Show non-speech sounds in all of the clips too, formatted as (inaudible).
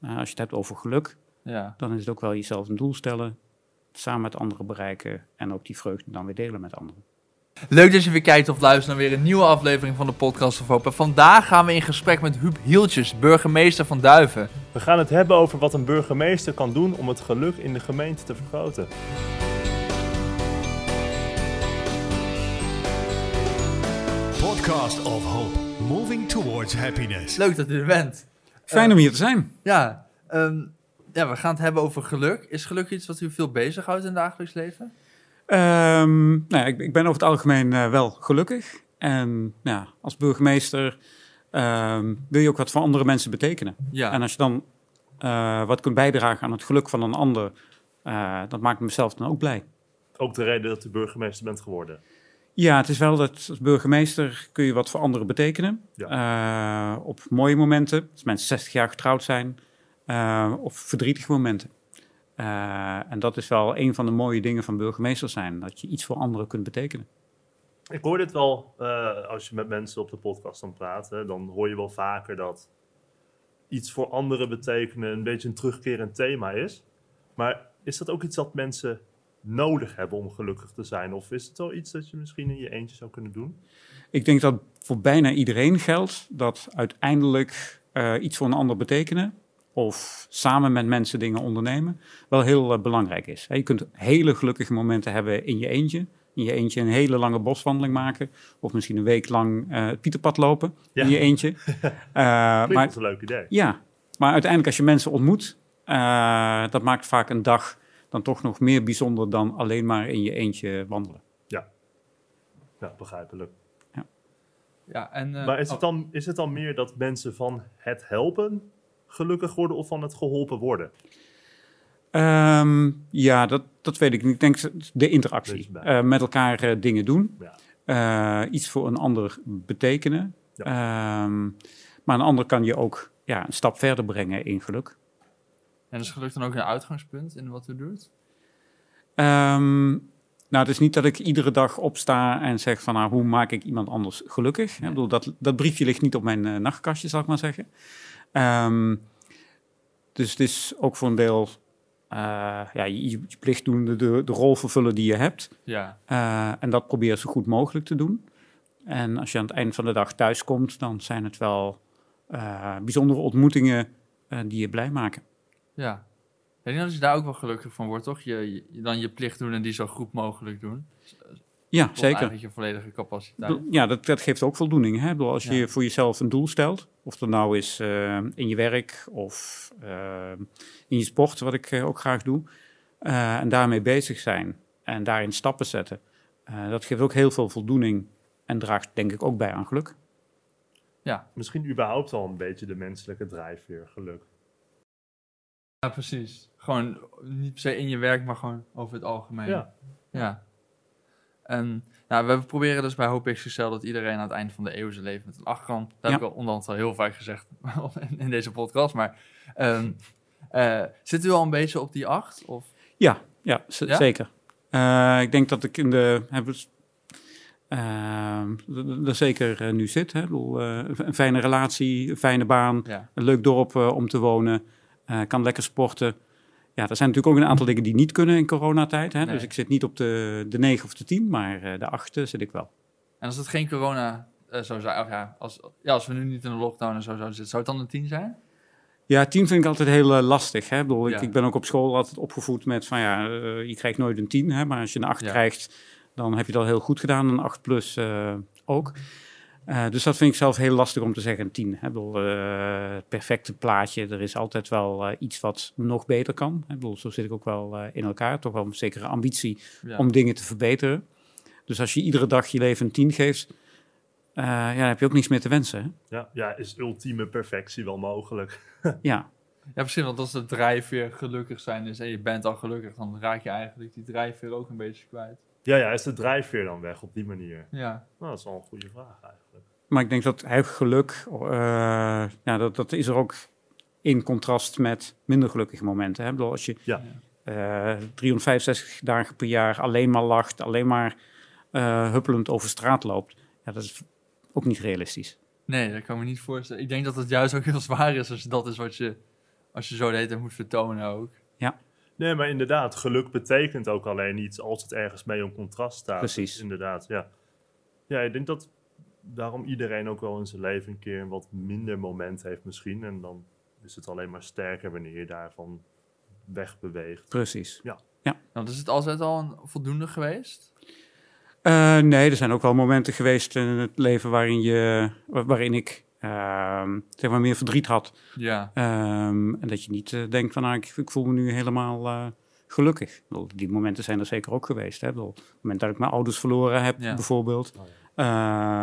Uh, als je het hebt over geluk, Ja. dan is het ook wel jezelf een doel stellen, samen met anderen bereiken en ook die vreugde dan weer delen met anderen. Leuk dat je weer kijkt of luistert naar weer een nieuwe aflevering van de Podcast of Hope. En vandaag gaan we in gesprek met Huub Hieltjes, burgemeester van Duiven. We gaan het hebben over wat een burgemeester kan doen om het geluk in de gemeente te vergroten. Podcast of Hope, moving towards happiness. Leuk dat u er bent. Fijn om hier te zijn. Ja, ehm, ja, we gaan het hebben over geluk. Is geluk iets wat u veel bezighoudt in het dagelijks leven? Ehm, nou ja, ik, ik ben over het algemeen eh, wel gelukkig. En nou ja, als burgemeester ehm, wil je ook wat voor andere mensen betekenen. Ja, En als je dan eh, wat kunt bijdragen aan het geluk van een ander, eh, dat maakt mezelf dan ook blij. Ook de reden dat u burgemeester bent geworden. Ja, het is wel dat als burgemeester kun je wat voor anderen betekenen. Eh, op mooie momenten, als mensen 60 jaar getrouwd zijn, eh, of verdrietige momenten. Eh, en dat is wel een van de mooie dingen van burgemeester zijn, dat je iets voor anderen kunt betekenen. Ik hoor dit wel, als je met mensen op de podcast dan praat, hè, dan hoor je wel vaker dat iets voor anderen betekenen een beetje een terugkerend thema is. Maar is dat ook iets dat mensen nodig hebben om gelukkig te zijn? Of is het wel iets dat je misschien in je eentje zou kunnen doen? Ik denk dat voor bijna iedereen geldt dat uiteindelijk eh, iets voor een ander betekenen of samen met mensen dingen ondernemen wel heel eh, belangrijk is. Je kunt hele gelukkige momenten hebben in je eentje. In je eentje een hele lange boswandeling maken. Of misschien een week lang eh, het Pieterpad lopen Ja. in je eentje. (laughs) Maar, als een leuk idee. ja, maar uiteindelijk als je mensen ontmoet, dat maakt vaak een dag dan toch nog meer bijzonder dan alleen maar in je eentje wandelen. Ja, begrijpelijk. ja en... eh, Maar is oh, het, dan, is het dan meer dat mensen van het helpen gelukkig worden of van het geholpen worden? Ehm, ja, dat, dat weet ik niet. Ik denk de interactie. Eh, met elkaar eh, dingen doen. Ja. Eh, iets voor een ander betekenen. Ehm, maar een ander kan je ook ja, een stap verder brengen in geluk. En is geluk dan ook een uitgangspunt in wat u doet? Ehm, nou, het is niet dat ik iedere dag opsta en zeg van nou, hoe maak ik iemand anders gelukkig. Ik bedoel, dat, dat briefje ligt niet op mijn eh, nachtkastje, zal ik maar zeggen. Ehm, dus het is ook voor een deel eh, ja, je, je plicht doen, de, de, de rol vervullen die je hebt. Ja. Eh, en dat probeer zo goed mogelijk te doen. En als je aan het eind van de dag thuis komt, dan zijn het wel bijzondere ontmoetingen die je blij maken. Ja. Ik denk dat je daar ook wel gelukkig van wordt, toch? Je, je- dan je plicht doen en die zo goed mogelijk doen. Ja, Tot zeker. je volledige capaciteit. Ja, dat, dat geeft ook voldoening. Hè? Bedoel, als je Ja. voor jezelf een doel stelt, of dat nou is eh, in je werk of eh, in je sport, wat ik eh, ook graag doe, eh, en daarmee bezig zijn en daarin stappen zetten, eh, dat geeft ook heel veel voldoening en draagt denk ik ook bij aan geluk. Ja, Misschien überhaupt al een beetje de menselijke drijfveer, geluk. Ja, precies. Gewoon niet per se in je werk, maar gewoon over het algemeen. Ja. Ja. En ja, we proberen dus bij Hoop XXL dat iedereen aan het einde van de eeuw zijn leven met een acht kan. Dat heb ik al onderhand al heel vaak gezegd (laughs) in- deze podcast. Maar eh, zit u al een beetje op die acht? Of? Ja, ja, zeker. Eh, ik denk dat ik in de. Heb, het, ehm, d- d- zeker eh, nu zit. Hè. Bedoel, een fijne relatie, een fijne baan, Ja. een leuk dorp om te wonen, eh, kan lekker sporten. Ja, er zijn natuurlijk ook een aantal dingen die niet kunnen in coronatijd. Hè. Nee. Dus ik zit niet op de, de 9 of de 10, maar eh, de 8 zit ik wel. En als het geen corona eh, zou zijn, of ja als, ja, als we nu niet in een lockdown en zo zouden zitten, zou het dan een tien zijn? Ja, 10 vind ik altijd heel lastig. Hè. Ik, bedoel, ik, Ja. ik ben ook op school altijd opgevoed met van ja, eh, je krijgt nooit een 10. Hè, maar als je een 8 Ja. krijgt, dan heb je al heel goed gedaan. Een 8 plus ook. Eh, dus dat vind ik zelf heel lastig om te zeggen, een 10. Hè. Ik bedoel, eh, het perfecte plaatje, er is altijd wel eh, iets wat nog beter kan. Hè. Ik bedoel, zo zit ik ook wel in elkaar. Toch wel een zekere ambitie Ja. om dingen te verbeteren. Dus als je iedere dag je leven een 10 geeft, eh, ja, dan heb je ook niets meer te wensen. Hè. Ja, ja, is ultieme perfectie wel mogelijk? (laughs) Ja, Ja, precies, want als de drijfveer gelukkig zijn is en je bent al gelukkig, dan raak je eigenlijk die drijfveer ook een beetje kwijt. Ja, ja, is de drijfveer dan weg op die manier? Ja, Nou, dat is wel een goede vraag eigenlijk. Maar ik denk dat hij geluk, eh, ja, dat, dat is er ook in contrast met minder gelukkige momenten. Hè? Bedoel, als je Ja. eh, 365 dagen per jaar alleen maar lacht, alleen maar eh, huppelend over straat loopt, ja, dat is ook niet realistisch. nee, dat kan ik me niet voorstellen. Ik denk dat het juist ook heel zwaar is als dat is wat je, Als je zo de hele tijd moet vertonen ook. Nee, maar inderdaad, geluk betekent ook alleen iets als het ergens mee in contrast staat. Precies. Dus inderdaad, ja. Ja, ik denk dat daarom iedereen ook wel in zijn leven een keer een wat minder moment heeft misschien. En dan is het alleen maar sterker wanneer je daarvan wegbeweegt. Precies. Nou, is het altijd al een voldoende geweest? Eh, nee, er zijn ook wel momenten geweest in het leven waarin, je, wa- waarin ik ehm, zeg maar meer verdriet had. Ja. Ehm, en dat je niet eh, denkt van, nou, ik, ik voel me nu helemaal eh, gelukkig. Bedoel, die momenten zijn er zeker ook geweest. Hè? Ik bedoel, het moment dat ik mijn ouders verloren heb, Ja. bijvoorbeeld. Oh, Eh,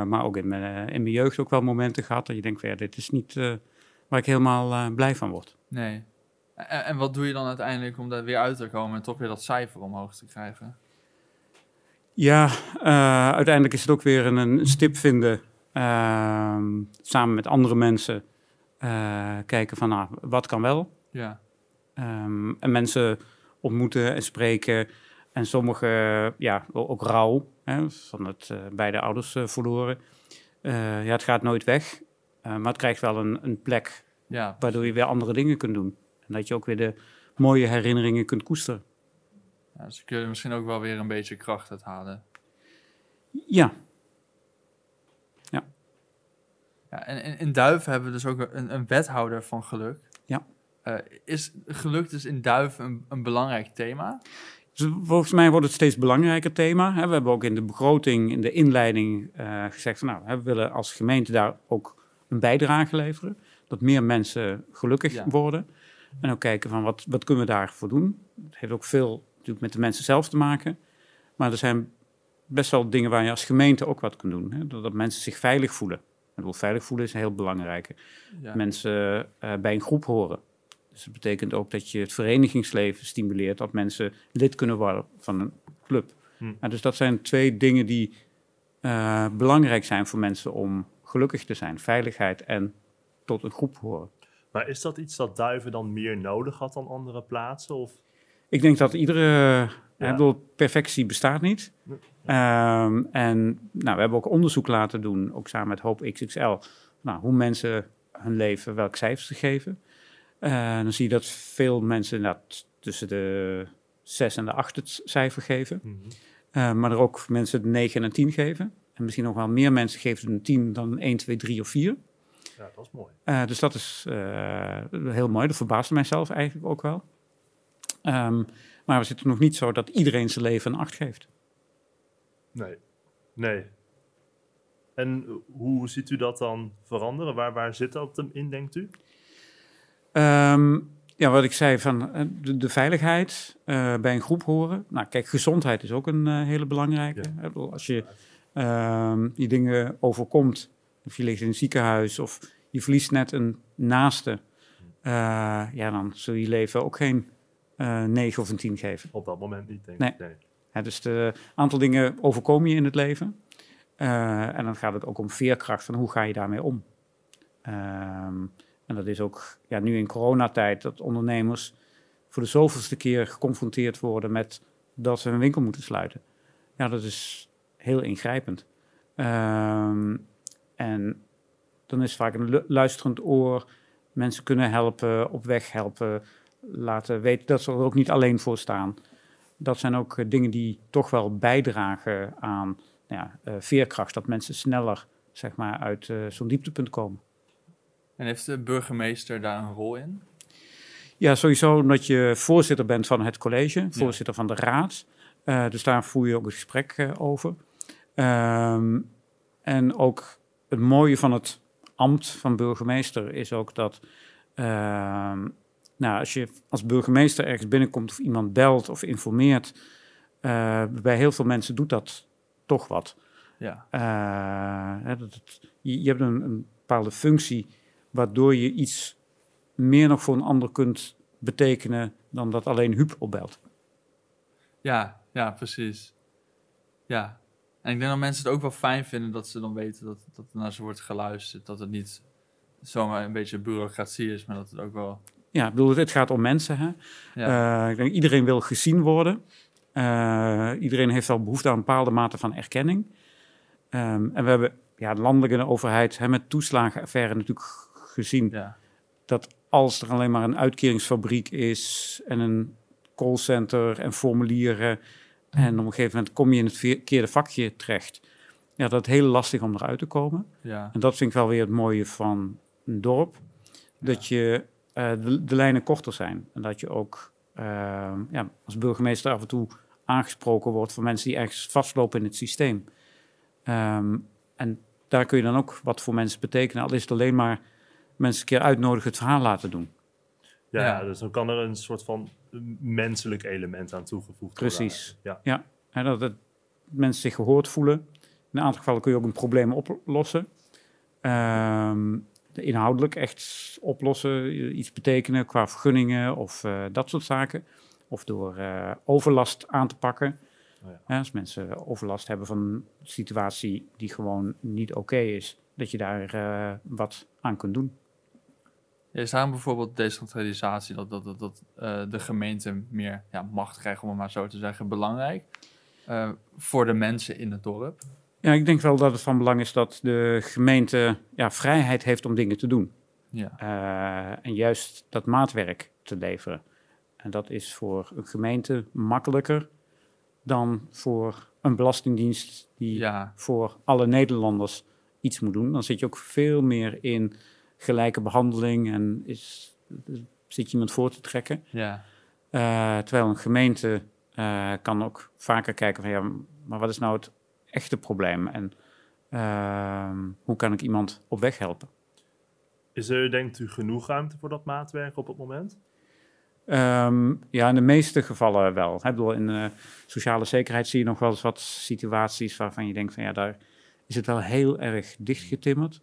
maar ook in mijn, in mijn jeugd ook wel momenten gehad dat je denkt van, ja, dit is niet eh, waar ik helemaal eh, blij van word. Nee. En, en wat doe je dan uiteindelijk om daar weer uit te komen en toch weer dat cijfer omhoog te krijgen? Ja, eh, uiteindelijk is het ook weer een, een stip vinden. ehm, samen met andere mensen eh, kijken van, nou, wat kan wel? Ja. Ehm, en mensen ontmoeten en spreken. En sommige, ja, ook rouw, hè, van het eh, beide ouders eh, verloren. Eh, ja, het gaat nooit weg, maar het krijgt wel een, een plek Ja. waardoor je weer andere dingen kunt doen. En dat je ook weer de mooie herinneringen kunt koesteren. ja. Dus kun je misschien ook wel weer een beetje kracht uit halen. Ja, Ja, en in, in Duiven hebben we dus ook een, een wethouder van geluk. Ja. Is geluk dus in Duiven een, een belangrijk thema? Dus volgens mij wordt het steeds belangrijker thema. We hebben ook in de begroting, in de inleiding eh, gezegd van nou, we willen als gemeente daar ook een bijdrage leveren. Dat meer mensen gelukkig Ja. worden. En ook kijken van wat, wat kunnen we daarvoor doen. Het heeft ook veel natuurlijk met de mensen zelf te maken. Maar er zijn best wel dingen waar je als gemeente ook wat kunt doen. Hè. Dat mensen zich veilig voelen. Ik bedoel, veilig voelen is een heel belangrijke. Ja. Mensen eh, bij een groep horen. Dus dat betekent ook dat je het verenigingsleven stimuleert, dat mensen lid kunnen worden van een club. Hm. En dus dat zijn twee dingen die eh, belangrijk zijn voor mensen om gelukkig te zijn. Veiligheid en tot een groep horen. Maar is dat iets dat Duiven dan meer nodig had dan andere plaatsen? Of? Ik denk dat iedere... Ja. Ik bedoel, perfectie bestaat niet. Nee. Ehm, en nou, we hebben ook onderzoek laten doen, ook samen met Hoop XXL, nou, hoe mensen hun leven, welk cijfers ze geven. Eh, dan zie je dat veel mensen inderdaad tussen de 6 en de 8 het cijfer geven. Mhm. Eh, maar er ook mensen de 9 en een 10 geven. En misschien nog wel meer mensen geven een 10 dan een 1, 2, 3 of 4. Ja, dat is mooi. Eh, dus dat is heel mooi. Dat verbaasde mijzelf eigenlijk ook wel. Ehm, maar we zitten nog niet zo dat iedereen zijn leven een 8 geeft. Nee. Nee. En hoe ziet u dat dan veranderen? Waar, waar zit dat hem in, denkt u? Ehm, ja, wat ik zei van eh, de, de veiligheid eh, bij een groep horen. Nou, kijk, gezondheid is ook een eh, hele belangrijke. Ja. Ik bedoel, Als je ehm, die dingen overkomt, of je ligt in een ziekenhuis of je verliest net een naaste, ja, dan zul je leven ook geen eh 9 of een 10 geven. Op dat moment niet, denk Nee. ik. Nee. Hè, dus een aantal dingen overkom je in het leven. En dan gaat het ook om veerkracht, van hoe ga je daarmee om? Ehm, en dat is ook ja, nu in coronatijd dat ondernemers voor de zoveelste keer geconfronteerd worden met dat ze hun winkel moeten sluiten. Ja, dat is heel ingrijpend. Ehm, en dan is vaak een lu- luisterend oor, mensen kunnen helpen, op weg helpen, laten weten dat ze er ook niet alleen voor staan dat zijn ook eh, dingen die toch wel bijdragen aan nou eh, veerkracht. Dat mensen sneller zeg maar, uit eh, zo'n dieptepunt komen. En heeft de burgemeester daar een rol in? Ja, sowieso omdat je voorzitter bent van het college, voorzitter van de raad. Eh, dus daar voer je ook het gesprek eh, over. Ehm, en ook het mooie van het ambt van burgemeester is ook dat... ehm, nou, als je als burgemeester ergens binnenkomt of iemand belt of informeert... eh, bij heel veel mensen doet dat toch wat. Ja. Hè, dat het- je, je hebt een, een bepaalde functie waardoor je iets meer nog voor een ander kunt betekenen dan dat alleen Huub opbelt. Ja, ja, precies. Ja. En ik denk dat mensen het ook wel fijn vinden dat ze dan weten dat, dat er naar ze wordt geluisterd. Dat het niet zomaar een beetje bureaucratie is, maar dat het ook wel... Ja, ik bedoel, het gaat om mensen. Hè? Ja, Eh, ik denk iedereen wil gezien worden. Eh, iedereen heeft wel behoefte aan een bepaalde mate van erkenning. Ehm, en we hebben ja, de landelijke overheid hè, met toeslagenaffaire natuurlijk gezien ja, dat als er alleen maar een uitkeringsfabriek is en een callcenter en formulieren. En op een gegeven moment kom je in het verkeerde vakje terecht. Ja, dat is heel lastig om eruit te komen. Ja. En dat vind ik wel weer het mooie van een dorp. Dat je eh, de, de lijnen korter zijn. En dat je ook eh, ja, als burgemeester af en toe aangesproken wordt van mensen die ergens vastlopen in het systeem. Ehm, en daar kun je dan ook wat voor mensen betekenen. Al is het alleen maar mensen een keer uitnodigen het verhaal laten doen. Ja, Ja. dus dan kan er een soort van menselijk element aan toegevoegd worden. Precies. Ja. En dat, dat mensen zich gehoord voelen. In een aantal gevallen kun je ook een probleem oplossen. Ehm, de inhoudelijk echt oplossen, iets betekenen qua vergunningen of eh, dat soort zaken. Of door eh, overlast aan te pakken. Oh ja. Hè, als mensen overlast hebben van een situatie die gewoon niet oké is, dat je daar eh, wat aan kunt doen. Is daarom bijvoorbeeld decentralisatie, dat, dat, dat, dat eh, de gemeente meer ja, macht krijgt, om het maar zo te zeggen, belangrijk eh, voor de mensen in het dorp? Ja, ik denk wel dat het van belang is dat de gemeente ja, vrijheid heeft om dingen te doen. Ja, Eh, en juist dat maatwerk te leveren. En dat is voor een gemeente makkelijker dan voor een belastingdienst die ja, voor alle Nederlanders iets moet doen. Dan zit je ook veel meer in gelijke behandeling en is, zit je iemand voor te trekken. ja, Eh, terwijl een gemeente eh, kan ook vaker kijken van ja, maar wat is nou het echte probleem en ehm, hoe kan ik iemand op weg helpen? Is er, denkt u, genoeg ruimte voor dat maatwerk op het moment? Ehm, ja, in de meeste gevallen wel. Ik bedoel, in de sociale zekerheid zie je nog wel eens wat situaties waarvan je denkt van ja, daar is het wel heel erg dichtgetimmerd.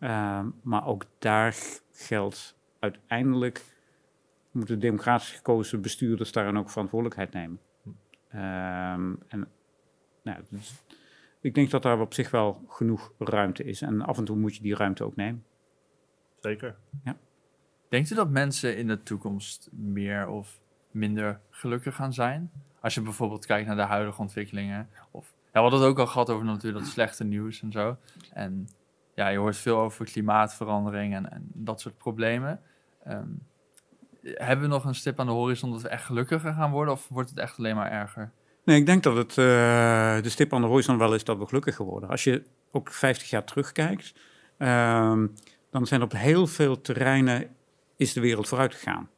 Ehm, maar ook daar geldt uiteindelijk moeten democratisch gekozen bestuurders daarin ook verantwoordelijkheid nemen. Ehm, en nou, dus ik denk dat daar op zich wel genoeg ruimte is. En af en toe moet je die ruimte ook nemen. Zeker. Denkt u dat mensen in de toekomst meer of minder gelukkig gaan zijn? Als je bijvoorbeeld kijkt naar de huidige ontwikkelingen. Of, ja, we hadden het ook al gehad over natuurlijk dat slechte nieuws en zo. En ja, je hoort veel over klimaatverandering en, en dat soort problemen. Ehm, hebben we nog een stip aan de horizon dat we echt gelukkiger gaan worden? Of wordt het echt alleen maar erger? Nee, ik denk dat het eh, de stip aan de horizon wel is dat we gelukkiger worden. Als je ook 50 jaar terugkijkt, ehm, dan zijn op heel veel terreinen is de wereld vooruit gegaan.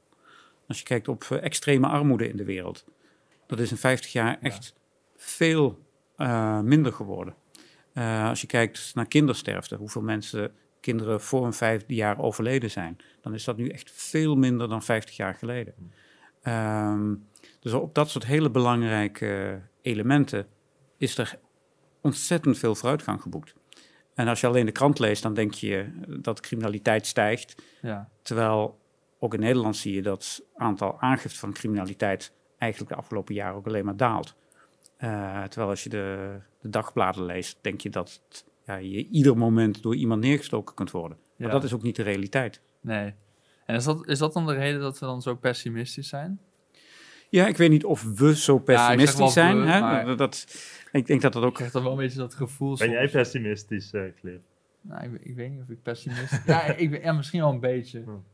Als je kijkt op eh, extreme armoede in de wereld, dat is in 50 jaar echt veel eh, minder geworden. Eh, als je kijkt naar kindersterfte, hoeveel mensen, kinderen voor hun vijfde jaar overleden zijn, dan is dat nu echt veel minder dan 50 jaar geleden. Ehm, dus op dat soort hele belangrijke elementen is er ontzettend veel vooruitgang geboekt. En als je alleen de krant leest, dan denk je dat criminaliteit stijgt. Ja, Terwijl ook in Nederland zie je dat het aantal aangifte van criminaliteit eigenlijk de afgelopen jaren ook alleen maar daalt. Eh, terwijl als je de, de dagbladen leest, denk je dat het, ja, je ieder moment door iemand neergestoken kunt worden. Maar Ja. dat is ook niet de realiteit. nee. En is dat, is dat dan de reden dat we dan zo pessimistisch zijn? Ja, ik weet niet of we zo pessimistisch zijn. we, hè? maar- Dat, dat- ik denk dat dat Ik ook krijg dan wel een beetje dat gevoel. Ben jij pessimistisch, eh Cliff? Nou, ik, ik weet niet of ik pessimist ja, ik, ben- ja, misschien wel een beetje. Hmm.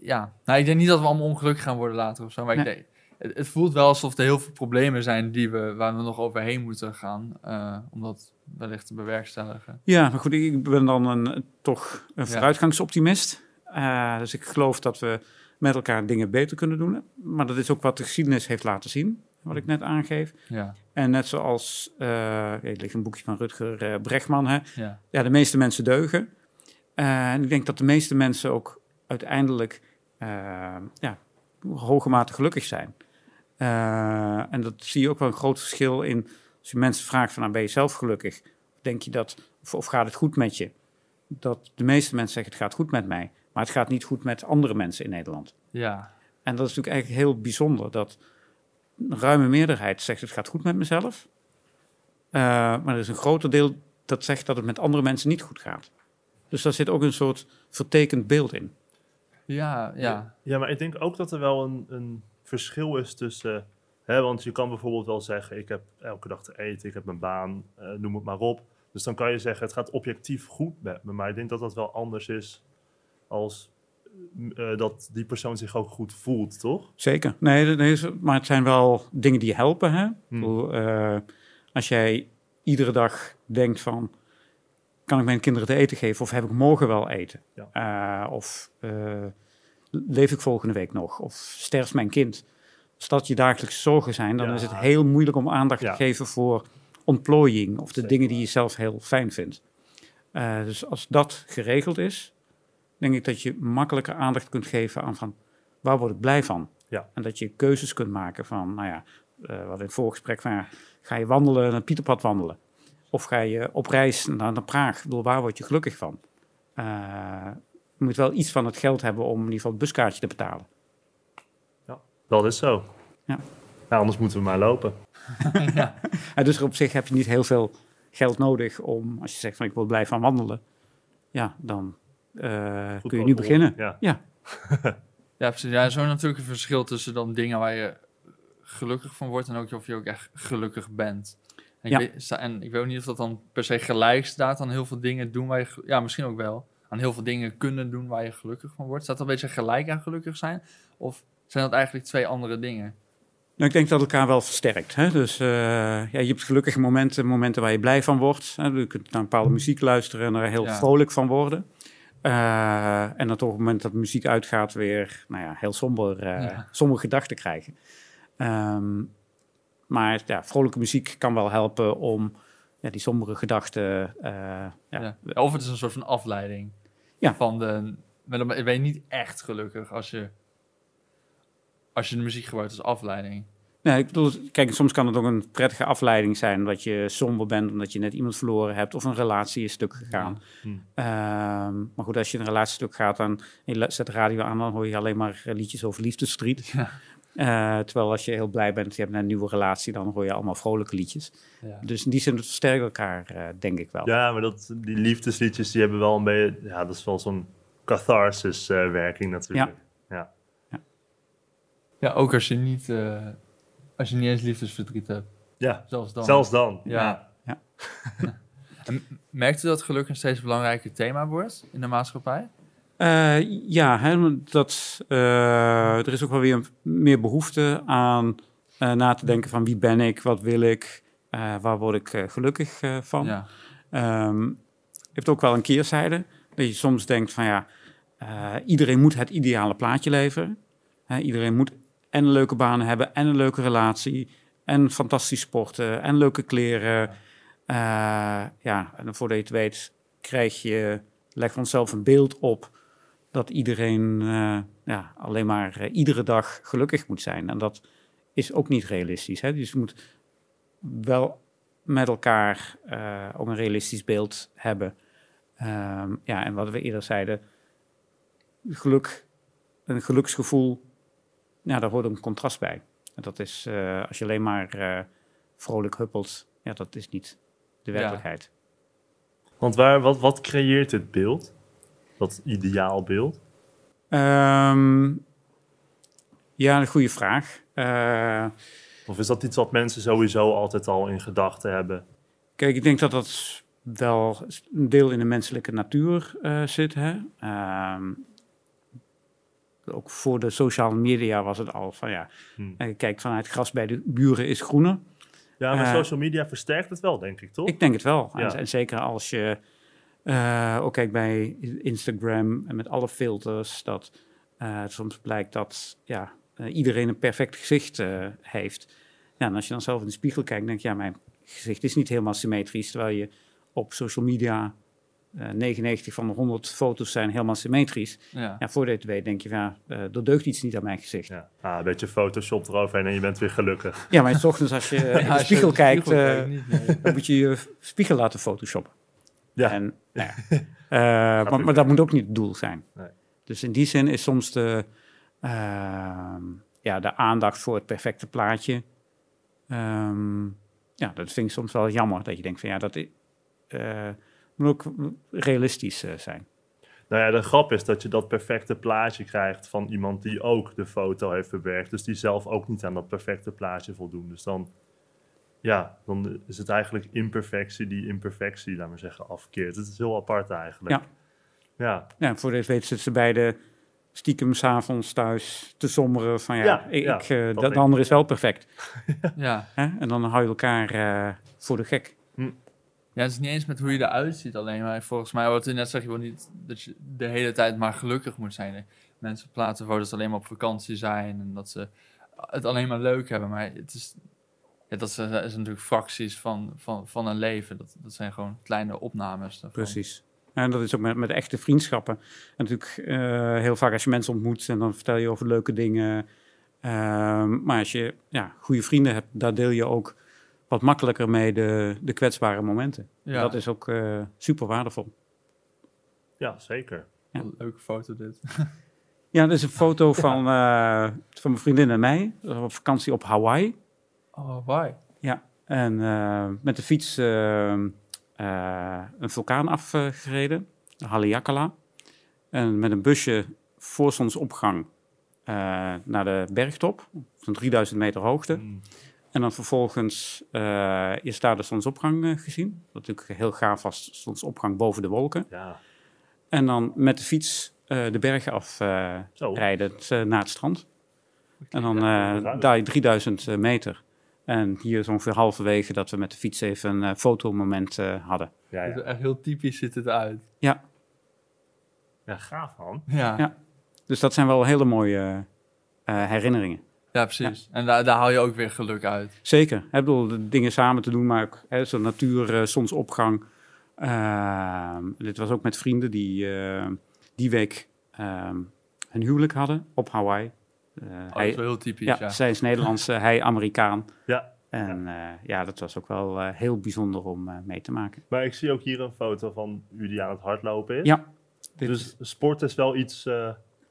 Ja, nou, ik denk niet dat we allemaal ongelukkig gaan worden later of zo. Maar ik denk, het, het voelt wel alsof er heel veel problemen zijn die we, waar we nog overheen moeten gaan. eh, om dat wellicht te bewerkstelligen. Ja, maar goed, ik ben dan een, toch een vooruitgangsoptimist. Eh, dus ik geloof dat we met elkaar dingen beter kunnen doen. Maar dat is ook wat de geschiedenis heeft laten zien, wat ik net aangeef. Ja, En net zoals, ja, er ligt een boekje van Rutger eh, Bregman, hè? ja, ja, de meeste mensen deugen. En ik denk dat de meeste mensen ook uiteindelijk ja, hoge mate gelukkig zijn. Eh, en dat zie je ook wel een groot verschil in. Als je mensen vraagt van, nou, ben je zelf gelukkig? Denk je dat, of, of gaat het goed met je? Dat de meeste mensen zeggen, het gaat goed met mij. Maar het gaat niet goed met andere mensen in Nederland. ja, En dat is natuurlijk eigenlijk heel bijzonder. Dat een ruime meerderheid zegt, het gaat goed met mezelf. Eh, maar er is een groter deel dat zegt dat het met andere mensen niet goed gaat. Dus daar zit ook een soort vertekend beeld in. ja, ja, Ja, maar ik denk ook dat er wel een, een verschil is tussen... Hè, want je kan bijvoorbeeld wel zeggen, ik heb elke dag te eten, ik heb mijn baan, eh, noem het maar op. Dus dan kan je zeggen, het gaat objectief goed met me. Maar ik denk dat dat wel anders is als eh, dat die persoon zich ook goed voelt, toch? Zeker. Nee, is, maar het zijn wel dingen die helpen. Hè? Hmm. bedoel, eh, als jij iedere dag denkt van... kan ik mijn kinderen te eten geven of heb ik morgen wel eten? Ja. Of leef ik volgende week nog? Of sterft mijn kind? Als dat je dagelijkse zorgen zijn, dan Ja. is het heel moeilijk om aandacht Ja. te geven voor ontplooiing... of de Zeker. dingen die je zelf heel fijn vindt. Eh, dus als dat geregeld is, denk ik dat je makkelijker aandacht kunt geven aan van... waar word ik blij van? Ja. En dat je keuzes kunt maken van, nou ja, eh wat in het voorgesprek van, ja, ga je wandelen, naar Pieterpad wandelen? Of ga je op reis naar, naar Praag? Ik bedoel, waar word je gelukkig van? Eh, je moet wel iets van het geld hebben om in ieder geval het buskaartje te betalen. Dat is zo. Ja. Ja, anders moeten we maar lopen. (laughs) ja. En dus op zich heb je niet heel veel geld nodig om, als je zegt van ik wil blij van wandelen, ja, dan eh, Goed kun je nu beginnen. Ja. Ja, Ja, precies. Ja, zo natuurlijk een verschil tussen dan dingen waar je gelukkig van wordt en ook of je ook echt gelukkig bent. En, Ja. ik, weet, en ik weet ook niet of dat dan per se gelijk staat aan heel veel dingen doen waar je... Ja, misschien ook wel. Aan heel veel dingen kunnen doen waar je gelukkig van wordt. Staat dat een beetje gelijk aan gelukkig zijn? Of zijn dat eigenlijk twee andere dingen? Nou, ik denk dat elkaar wel versterkt. Hè? Dus eh, ja, je hebt gelukkige momenten, momenten waar je blij van wordt. Hè? Je kunt naar bepaalde muziek luisteren en er heel Ja. vrolijk van worden. Eh, en dan toch op het moment dat de muziek uitgaat weer nou ja, heel somber, Ja. sombere gedachten krijgen. Ehm, maar ja, vrolijke muziek kan wel helpen om ja, die sombere gedachten... eh, ja, Ja. Of het is een soort van afleiding. Ja. Van de, maar dan ben je niet echt gelukkig als je, als je de muziek gebruikt als afleiding. Nee, ik bedoel, kijk, soms kan het ook een prettige afleiding zijn dat je somber bent omdat je net iemand verloren hebt of een relatie is stuk gegaan. Hm. Ehm, maar goed, als je een relatie stuk gaat dan, je zet de radio aan, dan hoor je alleen maar liedjes over liefdesverdriet. Ja. Eh, terwijl als je heel blij bent, je hebt een nieuwe relatie, dan hoor je allemaal vrolijke liedjes. Ja. Dus in die zin het versterkt elkaar, eh, denk ik wel. Ja, maar dat, die liefdesliedjes die hebben wel een beetje... Ja, dat is wel zo'n catharsis-werking natuurlijk. Ja. ja, ook als je niet, eh, als je niet eens liefdesverdriet hebt. Ja, Zelfs dan. zelfs dan. Ja. Ja. (laughs) en merkt u dat geluk een steeds belangrijker thema wordt in de maatschappij? Eh, ja, hè, dat, eh, er is ook wel weer meer behoefte aan eh, na te denken van wie ben ik, wat wil ik, waar word ik gelukkig van. Ja. Ehm, heeft ook wel een keerzijde. Dat je soms denkt van ja, iedereen moet het ideale plaatje leveren. Iedereen moet en een leuke baan hebben en een leuke relatie en fantastisch sporten en leuke kleren. Ja, en voordat je het weet krijg je, leg onszelf een beeld op dat iedereen eh, ja, alleen maar eh, iedere dag gelukkig moet zijn. En dat is ook niet realistisch. Hè? Dus je moet wel met elkaar eh, ook een realistisch beeld hebben. Ehm, ja, en wat we eerder zeiden, geluk, een geluksgevoel, ja, daar hoort een contrast bij. En dat is, als je alleen maar vrolijk huppelt, ja, dat is niet de Ja. werkelijkheid. Want waar, wat, wat creëert dit beeld? Dat ideaalbeeld? Ehm, ja, een goede vraag. Eh, Of is dat iets wat mensen sowieso altijd al in gedachten hebben? Kijk, ik denk dat dat wel een deel in de menselijke natuur eh, zit. Hè? Ehm, ook voor de sociale media was het al van ja, Hmm. eh, kijk vanuit gras bij de buren is groener. Ja, maar social media versterkt het wel, denk ik, toch? Ik denk het wel. Ja. En, en zeker als je eh, ook kijkt bij Instagram en met alle filters, dat eh, soms blijkt dat ja, eh, iedereen een perfect gezicht eh, heeft. Ja, en als je dan zelf in de spiegel kijkt, denk je, ja, mijn gezicht is niet helemaal symmetrisch, terwijl je op social media eh 99 van de 100 foto's zijn helemaal symmetrisch. Ja. Ja, voor je het weet denk je, ja, eh, er deugt iets niet aan mijn gezicht. Ja, Ja, ah, een beetje Photoshop eroverheen en je bent weer gelukkig. maar s ochtends als je (laughs) in Ja, de als je spiegel in de kijkt, spiegel kijkt, niet, nee. dan moet je je spiegel laten photoshoppen. Ja. En, nou ja. (laughs) Eh, maar, maar dat moet ook niet het doel zijn. Nee. Dus in die zin is soms de, ehm, ja, de aandacht voor het perfecte plaatje. ehm, ja, dat vind ik soms wel jammer. Dat je denkt van ja, dat eh, moet ook realistisch eh, zijn. Nou ja, de grap is dat je dat perfecte plaatje krijgt van iemand die ook de foto heeft bewerkt. Dus die zelf ook niet aan dat perfecte plaatje voldoen. Dus dan, ja, dan is het eigenlijk imperfectie die imperfectie, laten we zeggen, afkeert. Het is heel apart eigenlijk. Ja. Ja, Ja, voor deze weten zitten ze beide stiekem s'avonds thuis te somberen van ja, Ja, ik, ja, ik, eh, dat de, denk de ander ik, is wel perfect. (laughs) Ja. Hè? En dan hou je elkaar eh, voor de gek. ja, het is niet eens met hoe je eruit ziet alleen. Maar volgens mij, wat u net zegt, je wil niet dat je de hele tijd maar gelukkig moet zijn. Mensen plaatsen voor dat ze alleen maar op vakantie zijn en dat ze het alleen maar leuk hebben. Maar het is, ja, dat is, is natuurlijk fracties van, van, van een leven. Dat, dat zijn gewoon kleine opnames. daarvan. Precies. En dat is ook met, met echte vriendschappen. En natuurlijk eh, heel vaak als je mensen ontmoet en dan vertel je over leuke dingen. Ehm, maar als je ja, goede vrienden hebt, daar deel je ook wat makkelijker mee de, de kwetsbare momenten. Ja, Dat is ook eh, super waardevol. Ja, zeker. ja. Een leuke foto dit. Ja, dit is een foto van, eh, van mijn vriendin en mij. We Op vakantie op Hawaii. Oh, why? Ja, en eh, met de fiets eh, eh, een vulkaan afgereden, de Haleakala. En met een busje voor zonsopgang eh, naar de bergtop, zo'n 3000 meter hoogte. Mm. En dan vervolgens eh is daar de zonsopgang gezien. Wat natuurlijk heel gaaf was, zonsopgang boven de wolken. Ja, En dan met de fiets eh, de bergen afrijden uh, naar het strand. En dan Ja, eh, daar je 3000 meter. En hier is ongeveer halverwege dat we met de fiets even een eh, fotomoment eh, hadden. Ja, Het is ja. Echt heel typisch ziet het uit. Ja, ja, gaaf man. Ja, Ja. ja. dus dat zijn wel hele mooie eh, herinneringen. precies. En daar, daar haal je ook weer geluk uit. Zeker. Ik bedoel, de dingen samen te doen, maar ook hè, zo'n natuur, zonsopgang. Ehm, dit was ook met vrienden die eh, die week ehm hun huwelijk hadden op Hawaii. Eh, Oh, dat hij, is wel heel typisch, ja, ja. zij is Nederlands, eh, hij Amerikaan. Ja, En ja. ja, dat was ook wel eh, heel bijzonder om eh, mee te maken. maar ik zie ook hier een foto van u die aan het hardlopen is. Ja, is- Dus sport is wel iets eh,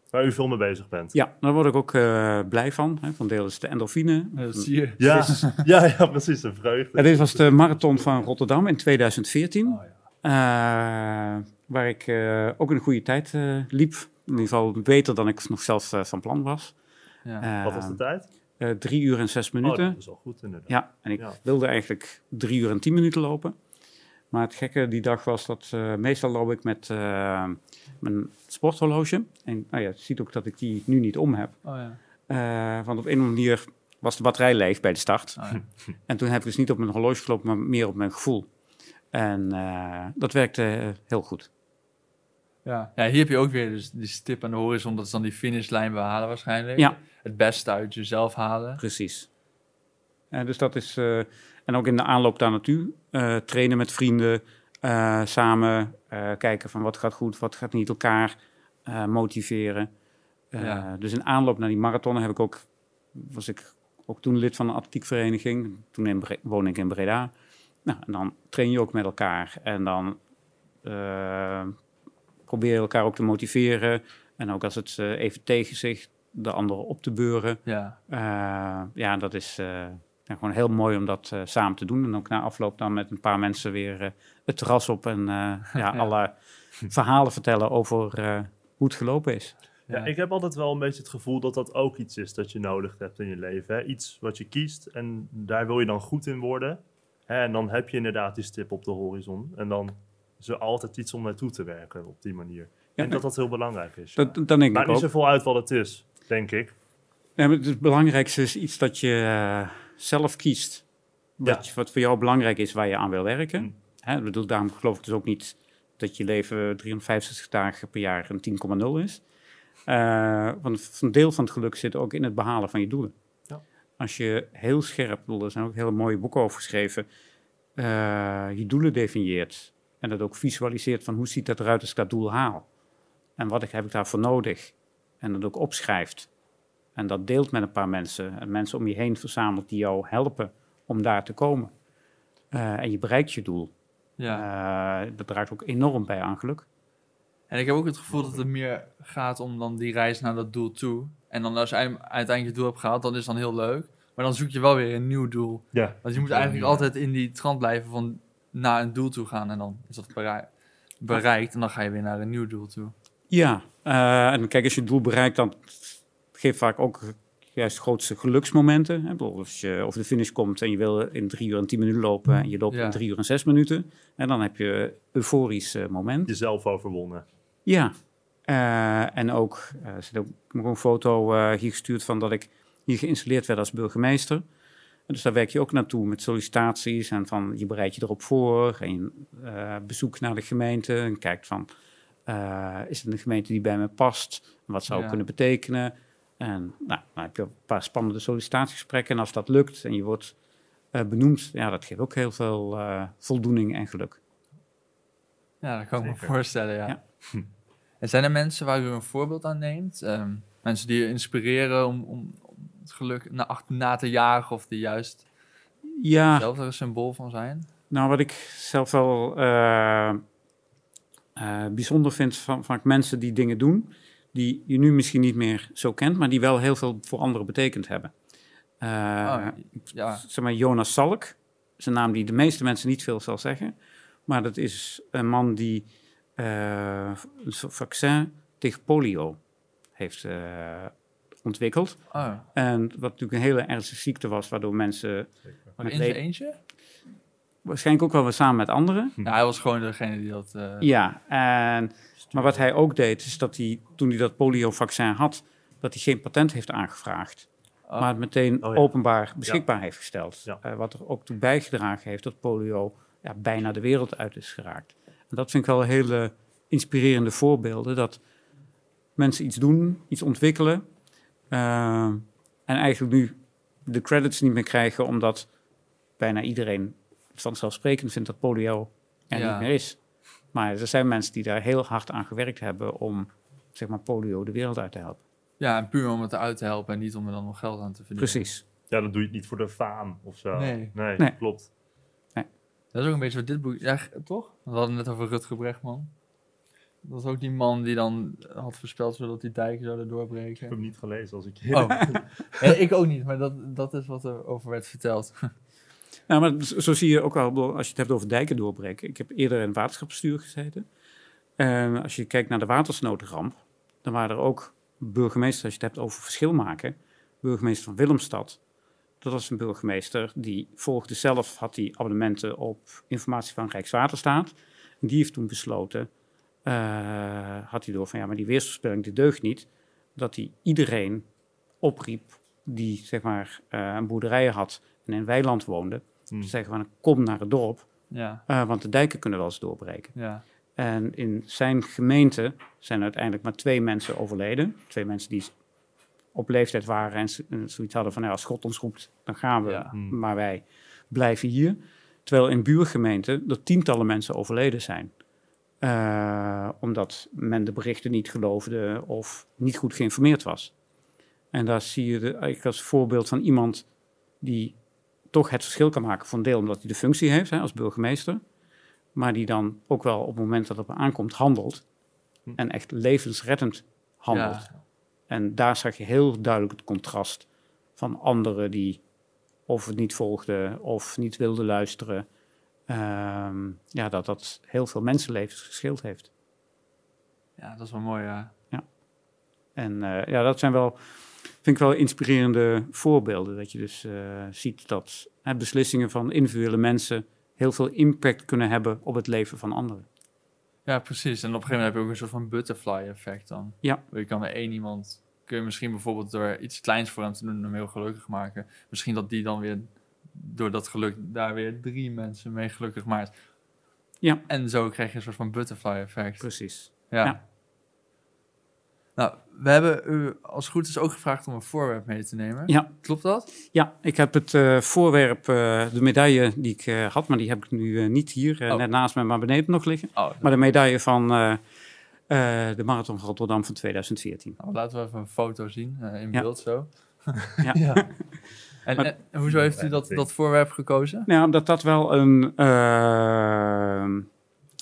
waar u veel mee bezig bent. ja daar word ik ook eh, blij van. Hè. Van deel is de endorfine. Ja, dat zie je. Ja, (laughs) ja, ja, precies, een vreugde. Ja, dit was de marathon van Rotterdam in 2014. Oh, ja. eh, waar ik eh, ook een goede tijd eh, liep. In ieder geval beter dan ik nog zelf eh, van plan was. Ja. Wat was de tijd? eh, drie uur en zes Oh, minuten. dat is wel goed inderdaad. Ja, en ik Ja. wilde eigenlijk drie uur en tien minuten lopen. Maar het gekke die dag was dat eh, meestal loop ik met eh, mijn sporthorloge. En nou ja, je ziet ook dat ik die nu niet om heb. Oh, ja. Eh, want op een of andere manier was de batterij leeg bij de start. Oh, ja. (laughs) En toen heb ik dus niet op mijn horloge gelopen, maar meer op mijn gevoel. En eh, dat werkte heel goed. Ja. ja, hier heb je ook weer dus die stip aan de horizon. Dat is dan die finishlijn behalen waarschijnlijk. Ja. Het beste uit jezelf halen. Precies. Eh, dus dat is, eh, en ook in de aanloop daar naartoe, eh, trainen met vrienden, eh, samen kijken van wat gaat goed, wat gaat niet, elkaar motiveren. Ja. Dus in aanloop naar die marathon heb ik ook, was ik ook toen lid van een atletiekvereniging. Toen in Bre- woonde ik in Breda. Nou, en dan train je ook met elkaar en dan probeer je elkaar ook te motiveren. En ook als het eh, even tegen zich de anderen op te beuren. Ja. Eh, ja, dat is eh, ja, gewoon heel mooi om dat eh, samen te doen. En ook na afloop dan met een paar mensen weer het terras op en eh, (laughs) ja, alle verhalen vertellen over eh, hoe het gelopen is. Ja, ik heb altijd wel een beetje het gevoel dat dat ook iets is dat je nodig hebt in je leven. Hè? Iets wat je kiest en daar wil je dan goed in worden. Hè? En dan heb je inderdaad die stip op de horizon. En dan er altijd iets om naartoe te werken op die manier. Denk dat dat heel belangrijk is. ja. Dat, dat denk Maakt ik niet zoveel uit wat het is, denk ik. Ja, maar het belangrijkste is iets dat je eh, zelf kiest. Wat, wat voor jou belangrijk is, waar je aan wil werken. Mm. Hè, bedoel, daarom geloof ik dus ook niet dat je leven 365 dagen per jaar een 10,0 is. Eh, want een deel van het geluk zit ook in het behalen van je doelen. Ja. Als je heel scherp, bedoel, er zijn ook hele mooie boeken over geschreven, eh, je doelen definieert en dat ook visualiseert van hoe ziet dat eruit als ik dat doel haal. En wat ik, heb ik daarvoor nodig? En dat ook opschrijft. En dat deelt met een paar mensen. En mensen om je heen verzamelt die jou helpen om daar te komen. Eh, en je bereikt je doel. ja. Eh, dat draagt ook enorm bij aan geluk. En ik heb ook het gevoel dat het meer gaat om dan die reis naar dat doel toe. En dan als je uite- uiteindelijk het doel hebt gehaald, dan is het dan heel leuk. Maar dan zoek je wel weer een nieuw doel. Ja. Want je moet eigenlijk altijd in die trant blijven van naar een doel toe gaan. En dan is dat berei- bereikt en dan ga je weer naar een nieuw doel toe. Ja, eh, en kijk, als je het doel bereikt, dan geeft vaak ook juist de grootste geluksmomenten. Hè? Als je over de finish komt en je wil in drie uur en tien minuten lopen en je loopt Ja. in drie uur en zes minuten, en dan heb je een euforisch eh, moment. Jezelf overwonnen. Ja, Eh, en ook, eh, er zit ook, ik heb ook een foto eh, hier gestuurd van dat ik hier geïnstalleerd werd als burgemeester. En dus daar werk je ook naartoe met sollicitaties en van je bereidt je erop voor. En je eh, bezoek naar de gemeente en kijkt van, eh, is het een gemeente die bij me past? En wat zou het Ja. kunnen betekenen? En nou, dan heb je een paar spannende sollicitatiegesprekken. En als dat lukt en je wordt eh, benoemd, ja, dat geeft ook heel veel eh, voldoening en geluk. Ja, dat kan ik me voorstellen, ja. Ja. En zijn er mensen waar u een voorbeeld aan neemt? Ehm, mensen die u inspireren om, om, om het geluk na, ach- na te jagen of die juist Ja, zelf er een symbool van zijn? Nou, wat ik zelf wel eh, eh, bijzonder vind van, van mensen die dingen doen, die je nu misschien niet meer zo kent, maar die wel heel veel voor anderen betekend hebben. Eh, Oh, ja, Zeg maar Jonas Salk, is een naam die de meeste mensen niet veel zal zeggen, maar dat is een man die een vaccin tegen polio heeft ontwikkeld. oh, En wat natuurlijk een hele ernstige ziekte was, waardoor mensen maar in zijn eentje? waarschijnlijk ook wel weer samen met anderen, Ja, hij was gewoon degene die dat... eh, Ja, en, maar wat hij ook deed, is dat hij, toen hij dat poliovaccin had, dat hij geen patent heeft aangevraagd. oh, Maar het meteen Oh ja. openbaar beschikbaar heeft gesteld. Ja. Eh, wat er ook toe bijgedragen heeft dat polio ja, bijna de wereld uit is geraakt. En dat vind ik wel hele inspirerende voorbeelden. Dat mensen iets doen, iets ontwikkelen. Eh, en eigenlijk nu de credits niet meer krijgen, omdat bijna iedereen vanzelfsprekend vindt dat polio er Ja. niet meer is. Maar er zijn mensen die daar heel hard aan gewerkt hebben om zeg maar, polio de wereld uit te helpen. ja, en puur om het eruit te helpen en niet om er dan nog geld aan te verdienen. Precies. Ja, dan doe je het niet voor de faam of zo. Nee. nee, Nee. klopt. Dat is ook een beetje wat dit boek... Ja, toch? We hadden het net over Rutger Bregman. Dat was ook die man die dan had voorspeld zodat die dijken zouden Ik doorbreken. heb hem niet gelezen als ik Oh, (laughs) Nee, ik ook niet, maar dat, dat is wat er over werd verteld. (laughs) Nou, maar zo zie je ook bedoel, als je het hebt over dijken doorbreken. Ik heb eerder in het waterschapsbestuur gezeten. En als je kijkt naar de watersnoodramp, dan waren er ook burgemeesters, als je het hebt over verschil maken. Burgemeester van Willemstad, dat was een burgemeester die volgde zelf, had die abonnementen op informatie van Rijkswaterstaat. En die heeft toen besloten, had hij door van ja, maar die weersvoorspelling die deugt niet. Dat hij iedereen opriep die zeg maar eh, een boerderij had en in weiland woonde. Hmm. Te zeggen van kom naar het dorp, Ja, eh, want de dijken kunnen wel eens doorbreken. ja. En in zijn gemeente zijn uiteindelijk maar twee mensen overleden. Twee mensen die op leeftijd waren en zoiets hadden van, nou, als God ons roept, dan gaan we, Ja. Maar wij blijven hier. Terwijl in buurgemeenten er tientallen mensen overleden zijn. Eh, omdat men de berichten niet geloofde of niet goed geïnformeerd was. En daar zie je de, eigenlijk als voorbeeld van iemand die toch het verschil kan maken voor een deel omdat hij de functie heeft hè, als burgemeester. Maar die dan ook wel op het moment dat het op aankomt handelt. Hm. En echt levensreddend handelt. Ja. En daar zag je heel duidelijk het contrast van anderen die of het niet volgden of niet wilden luisteren. Ehm, ja, dat dat heel veel mensenlevens geschild heeft. ja, dat is wel mooi, ja. En eh, ja, dat zijn wel, vind ik wel inspirerende voorbeelden. Dat je dus eh, ziet dat beslissingen van individuele mensen heel veel impact kunnen hebben op het leven van anderen. Ja, precies. En op een gegeven moment heb je ook een soort van butterfly effect dan. Ja. Je kan er één iemand, kun je misschien bijvoorbeeld door iets kleins voor hem te doen, hem heel gelukkig maken. Misschien dat die dan weer, door dat geluk, daar weer drie mensen mee gelukkig maakt. Ja. En zo krijg je een soort van butterfly effect. Precies. Ja. Ja. Nou, we hebben u als het goed is ook gevraagd om een voorwerp mee te nemen. Ja. Klopt dat? Ja, ik heb het eh, voorwerp, eh, de medaille die ik eh, had, maar die heb ik nu niet hier, Oh. net naast me, maar beneden nog liggen. Oh, Maar de medaille van de Marathon van Rotterdam van 2014. nou, laten we even een foto zien, in Ja. beeld zo. Ja. (laughs) En, Maar- en hoezo heeft u dat, dat voorwerp gekozen? Nou, omdat dat wel een, eh,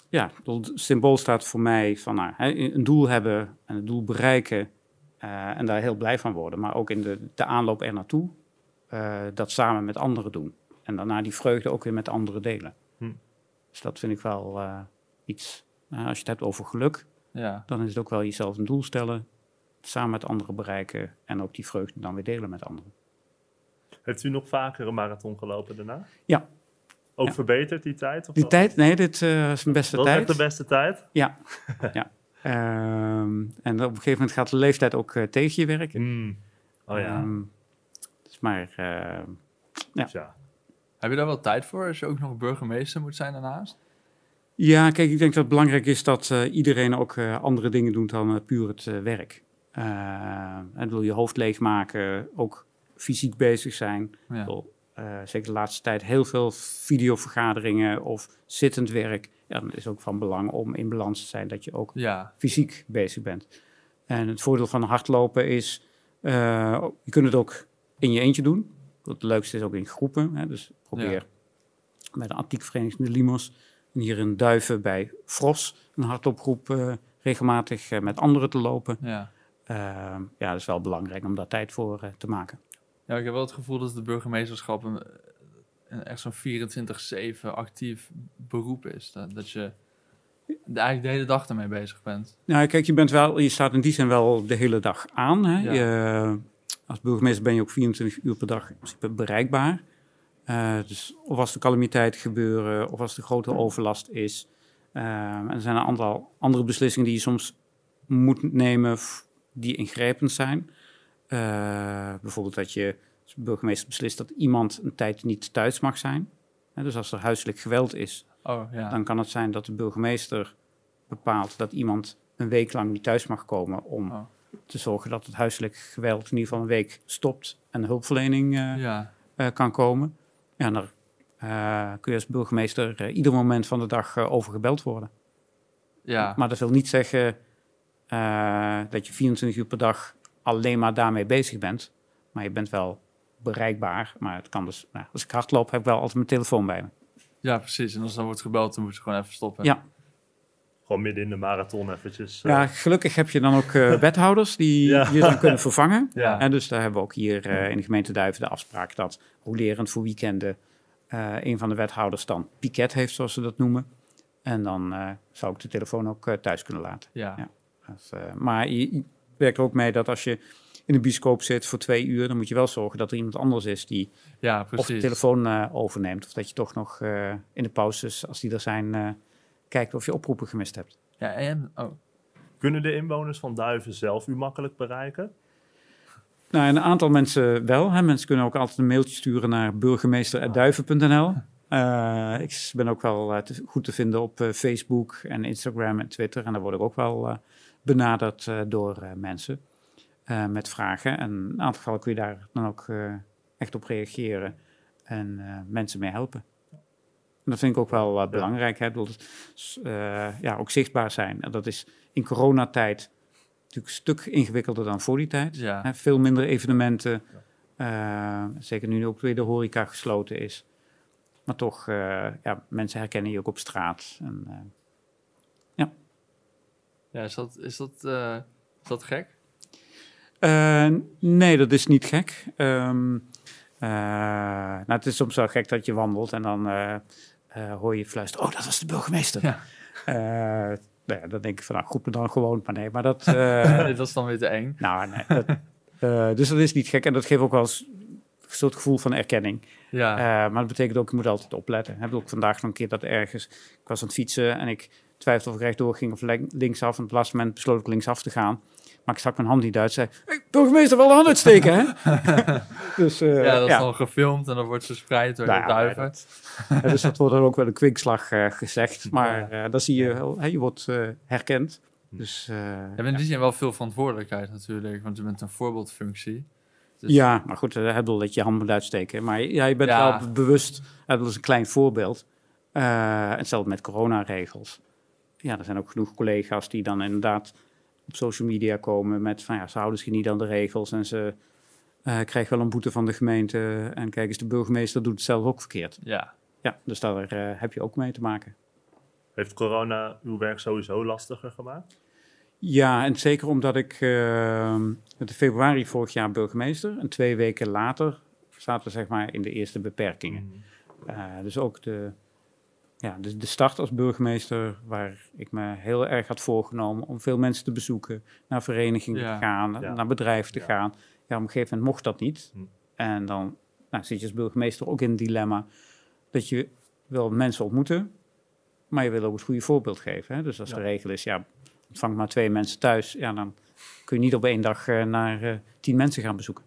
ja, het symbool staat voor mij van nou, hè, een doel hebben en het doel bereiken eh, en daar heel blij van worden. Maar ook in de, de aanloop er naartoe, eh, dat samen met anderen doen. En daarna die vreugde ook weer met anderen delen. Hm. Dus dat vind ik wel eh, iets, eh, als je het hebt over geluk, Ja. dan is het ook wel jezelf een doel stellen, samen met anderen bereiken en ook die vreugde dan weer delen met anderen. Heeft u nog vaker een marathon gelopen daarna? Ja. Ook Ja. verbeterd die tijd? Of Die tijd, nee, dit eh, is mijn beste Dat is tijd. echt de beste tijd? Ja, (laughs) ja. Ehm, en op een gegeven moment gaat de leeftijd ook eh, tegen je werken. Mm. Oh ja. Ehm, dus maar eh, ja. Dus ja. Heb je daar wel tijd voor als je ook nog burgemeester moet zijn daarnaast? Ja, kijk, ik denk dat het belangrijk is dat eh, iedereen ook eh, andere dingen doet dan puur het eh, werk. En wil je hoofd leegmaken, ook fysiek bezig zijn. Ja. Eh, zeker de laatste tijd heel veel videovergaderingen of zittend werk. Ja, dan is het ook van belang om in balans te zijn dat je ook Ja, fysiek bezig bent. En het voordeel van hardlopen is, eh, je kunt het ook in je eentje doen. Het leukste is ook in groepen. Hè? Dus probeer Ja. bij de antiekvereniging de Limos en hier in Duiven bij Fros een hardloopgroep eh, regelmatig met anderen te lopen. ja. Eh, ja, dat is wel belangrijk om daar tijd voor te maken. Ja, ik heb wel het gevoel dat de burgemeesterschap een, een echt zo'n 24-7 actief beroep is. Dat, dat je eigenlijk de hele dag ermee bezig bent. Nou, kijk, je, bent wel, je staat in die zin wel de hele dag aan. Hè? Ja. Je, als burgemeester ben je ook 24 uur per dag in principe bereikbaar. Eh, dus of als er calamiteiten gebeuren, of als er grote overlast is. Eh, en er zijn een aantal andere beslissingen die je soms moet nemen die ingrijpend zijn. Eh, bijvoorbeeld dat je als burgemeester beslist dat iemand een tijd niet thuis mag zijn. Dus als er huiselijk geweld is, Oh ja. dan kan het zijn dat de burgemeester bepaalt dat iemand een week lang niet thuis mag komen om Oh. te zorgen dat het huiselijk geweld in ieder geval een week stopt en de hulpverlening eh, ja. eh, kan komen. Ja, en daar kun je als burgemeester ieder moment van de dag over gebeld worden. ja. Maar dat wil niet zeggen dat je 24 uur per dag alleen maar daarmee bezig bent. Maar je bent wel bereikbaar. Maar het kan dus, nou, als ik hardloop, heb ik wel altijd mijn telefoon bij me. ja, precies. En als dan wordt gebeld, dan moet je gewoon even stoppen. Ja. Gewoon midden in de marathon eventjes. eh, Ja, gelukkig heb je dan ook eh, (laughs) wethouders die Ja. je dan kunnen vervangen. (laughs) Ja. En dus daar hebben we ook hier eh, in de gemeente Duiven de afspraak dat rolerend voor weekenden eh, een van de wethouders dan piket heeft, zoals ze dat noemen. En dan eh, zou ik de telefoon ook thuis kunnen laten. Ja. Ja. Dus, maar je werkt er ook mee dat als je in de bioscoop zit voor twee uur, dan moet je wel zorgen dat er iemand anders is die Ja, of de telefoon eh, overneemt. Of dat je toch nog eh, in de pauzes, als die er zijn, eh, kijkt of je oproepen gemist hebt. Ja, en, oh, Kunnen de inwoners van Duiven zelf u makkelijk bereiken? Nou, een aantal mensen wel. Hè. Mensen kunnen ook altijd een mailtje sturen naar burgemeester.duiven.nl. Eh, ik ben ook wel te- goed te vinden op eh, Facebook en Instagram en Twitter. En daar word ik ook wel eh, benaderd eh, door eh, mensen eh, met vragen. En een aantal gevallen kun je daar dan ook echt op reageren en mensen mee helpen. En dat vind ik ook wel belangrijk. Hè. S- eh, ja, ook zichtbaar zijn. En dat is in coronatijd natuurlijk een stuk ingewikkelder dan voor die tijd. Ja. Hè, veel minder evenementen. Zeker nu ook weer de horeca gesloten is. Maar toch, ja, mensen herkennen je ook op straat. En, ja, is dat, is dat, eh, is dat gek? eh, nee, dat is niet gek. Ehm, eh, nou, het is soms wel gek dat je wandelt en dan eh, eh, hoor je fluisteren. Oh, dat was de burgemeester. Ja. Eh, nou ja, dan denk ik van, nou, groep me dan gewoon. Maar nee, maar dat... (laughs) eh, dat is dan weer te eng. nou, nee. Dat, eh, dus dat is niet gek. En dat geeft ook wel eens een soort gevoel van erkenning. Ja. Eh, maar dat betekent ook, je moet altijd opletten. Ik heb ook vandaag nog een keer dat ergens... Ik was aan het fietsen en ik twijfelde of ik rechtdoor ging of link- linksaf. En op het laatste moment besloot ik linksaf te gaan. Maar ik stak mijn hand niet uit. zei, hey, burgemeester, wel een hand uitsteken, hè? (laughs) dus, eh, ja, dat is dan gefilmd en dan wordt verspreid door Nou de ja, duiven. Ja, dus dat wordt dan ook wel een kwinkslag eh, gezegd. Maar eh dan zie je wel, hè, je wordt eh, herkend. Dus, eh, Je hebt in die zin wel veel verantwoordelijkheid natuurlijk, want je bent een voorbeeldfunctie. Dus- Ja, maar goed, uh, bedoel dat je hand moet uitsteken. Maar ja, je bent Ja. wel bewust. Uh, dat is een klein voorbeeld. Uh, hetzelfde met coronaregels. Ja, er zijn ook genoeg collega's die dan inderdaad op social media komen met van ja, ze houden zich niet aan de regels en ze uh, krijgen wel een boete van de gemeente. En kijk eens, de burgemeester doet het zelf ook verkeerd. Ja. Ja, dus daar uh, heb je ook mee te maken. Heeft corona uw werk sowieso lastiger gemaakt? Ja, en zeker omdat ik uh, in februari vorig jaar burgemeester en twee weken later zaten we zeg maar in de eerste beperkingen. Mm. Uh, dus ook de, ja, de, de start als burgemeester, waar ik me heel erg had voorgenomen om veel mensen te bezoeken, naar verenigingen ja. te gaan, ja. naar bedrijven te ja. gaan. Ja, op een gegeven moment mocht dat niet. Hm. En dan nou, zit je als burgemeester ook in een dilemma dat je wil mensen ontmoeten, maar je wil ook het goede voorbeeld geven. Hè? Dus als de regel is, ja, ontvangt maar twee mensen thuis, ja, dan kun je niet op één dag eh, naar eh, tien mensen gaan bezoeken.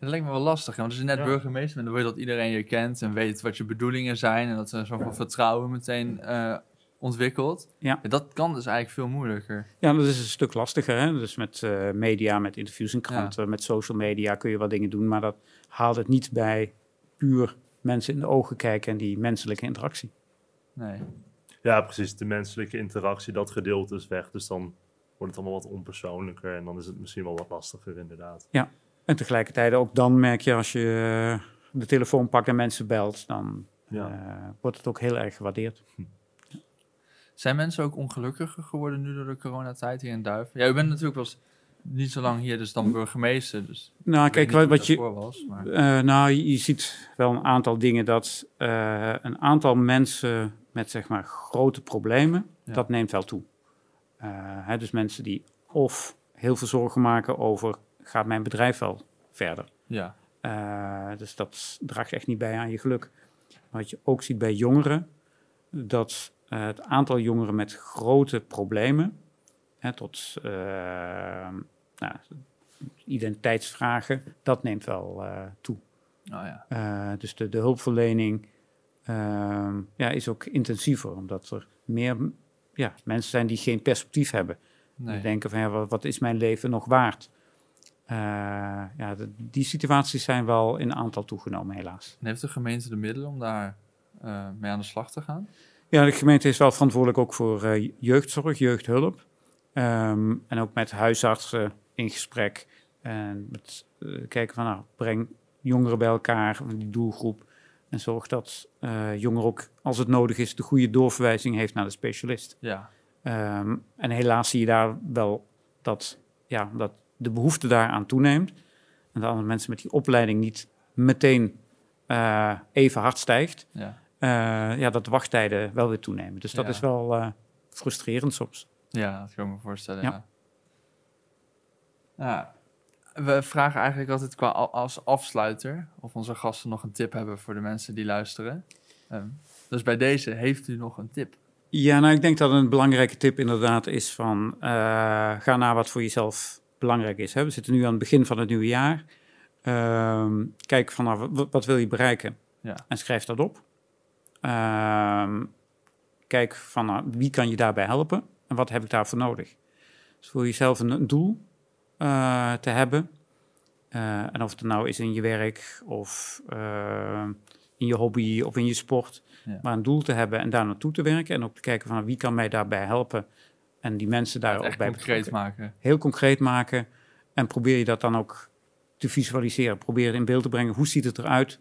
Dat lijkt me wel lastig. hè, Want als je net Ja. burgemeester bent, dan wil je dat iedereen je kent en weet wat je bedoelingen zijn. En dat er zoveel vertrouwen meteen eh, ontwikkelt. Ja. Dat kan dus eigenlijk veel moeilijker. Ja, dat is een stuk lastiger. Hè? Dus met eh, media, met interviews in kranten, met social media kun je wat dingen doen, maar dat haalt het niet bij puur mensen in de ogen kijken en die menselijke interactie. Nee. Ja, precies. De menselijke interactie, dat gedeelte is weg. Dus dan wordt het allemaal wat onpersoonlijker. En dan is het misschien wel wat lastiger, inderdaad. En tegelijkertijd ook dan merk je als je eh, de telefoon pakt en mensen belt, dan Ja. eh, wordt het ook heel erg gewaardeerd. Zijn mensen ook ongelukkiger geworden nu door de coronatijd hier in Duiven? Ja, u bent natuurlijk wel eens niet zo lang hier dus dan burgemeester. Dus Nou, kijk, wat, wat je, was. Maar, Eh, nou, je, ziet wel een aantal dingen dat eh, een aantal mensen met zeg maar grote problemen, Ja. dat neemt wel toe. Eh, hè, dus mensen die of heel veel zorgen maken over, gaat mijn bedrijf wel verder? ja, Eh, dus dat draagt echt niet bij aan je geluk. Wat je ook ziet bij jongeren, dat eh, het aantal jongeren met grote problemen, hè, tot eh, nou, identiteitsvragen, dat neemt wel toe. oh ja. Dus de, de hulpverlening ehm, ja, is ook intensiever, omdat er meer ja, mensen zijn die geen perspectief hebben. Nee. Die denken van ja, wat, wat is mijn leven nog waard? Eh, ja, de- die situaties zijn wel in aantal toegenomen, helaas. En heeft de gemeente de middelen om daar eh, mee aan de slag te gaan? Ja, de gemeente is wel verantwoordelijk ook voor eh, jeugdzorg, jeugdhulp. Ehm, en ook met huisartsen in gesprek. En met kijken van, nou, breng jongeren bij elkaar, die doelgroep. En zorg dat jongeren ook, als het nodig is, de goede doorverwijzing heeft naar de specialist. Ja, Ehm, en helaas zie je daar wel dat, ja, dat de behoefte daaraan toeneemt. En dat mensen met die opleiding niet meteen eh, even hard stijgt. ja. Eh, ja, dat de wachttijden wel weer toenemen. Dus dat Ja. is wel eh, frustrerend soms. ja, dat kan ik me voorstellen. Ja. We vragen eigenlijk altijd qua als afsluiter of onze gasten nog een tip hebben voor de mensen die luisteren. Ehm, dus bij deze heeft u nog een tip. Ja, nou, ik denk dat een belangrijke tip inderdaad is van... ga naar wat voor jezelf belangrijk is. Hè. We zitten nu aan het begin van het nieuwe jaar. Ehm, kijk van, nou, wat, wil je bereiken? Ja. En schrijf dat op. Ehm, kijk van, nou, wie kan je daarbij helpen? En wat heb ik daarvoor nodig? Dus voor jezelf een, een doel eh, te hebben. Eh, en of het nou is in je werk of eh, in je hobby of in je sport. Ja. Maar een doel te hebben en daar naartoe te werken. En ook te kijken van wie kan mij daarbij helpen. En die mensen daar ook bij concreet maken. Heel concreet maken. En probeer je dat dan ook te visualiseren. Probeer in beeld te brengen. Hoe ziet het eruit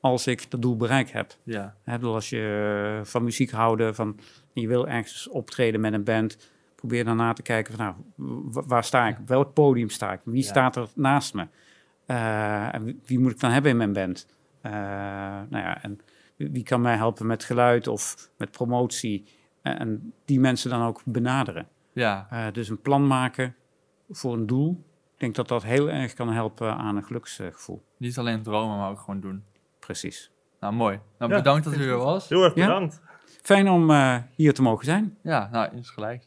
als ik dat doel bereikt heb? Ja, bedoel, als je eh, van muziek houden, van je wil ergens optreden met een band, probeer dan na te kijken van nou, wa- waar sta ik? Welk podium sta ik? Wie Ja. staat er naast me? Eh, en wie, moet ik dan hebben in mijn band? Eh, nou ja, en wie kan mij helpen met geluid of met promotie? En, en die mensen dan ook benaderen. ja, Eh, dus een plan maken voor een doel. Ik denk dat dat heel erg kan helpen aan een geluksgevoel. niet alleen dromen, maar ook gewoon doen. Precies. Nou, mooi. Nou, Ja, bedankt dat u er was. Heel erg Ja? bedankt. Fijn om eh, hier te mogen zijn. Ja, nou, is gelijk.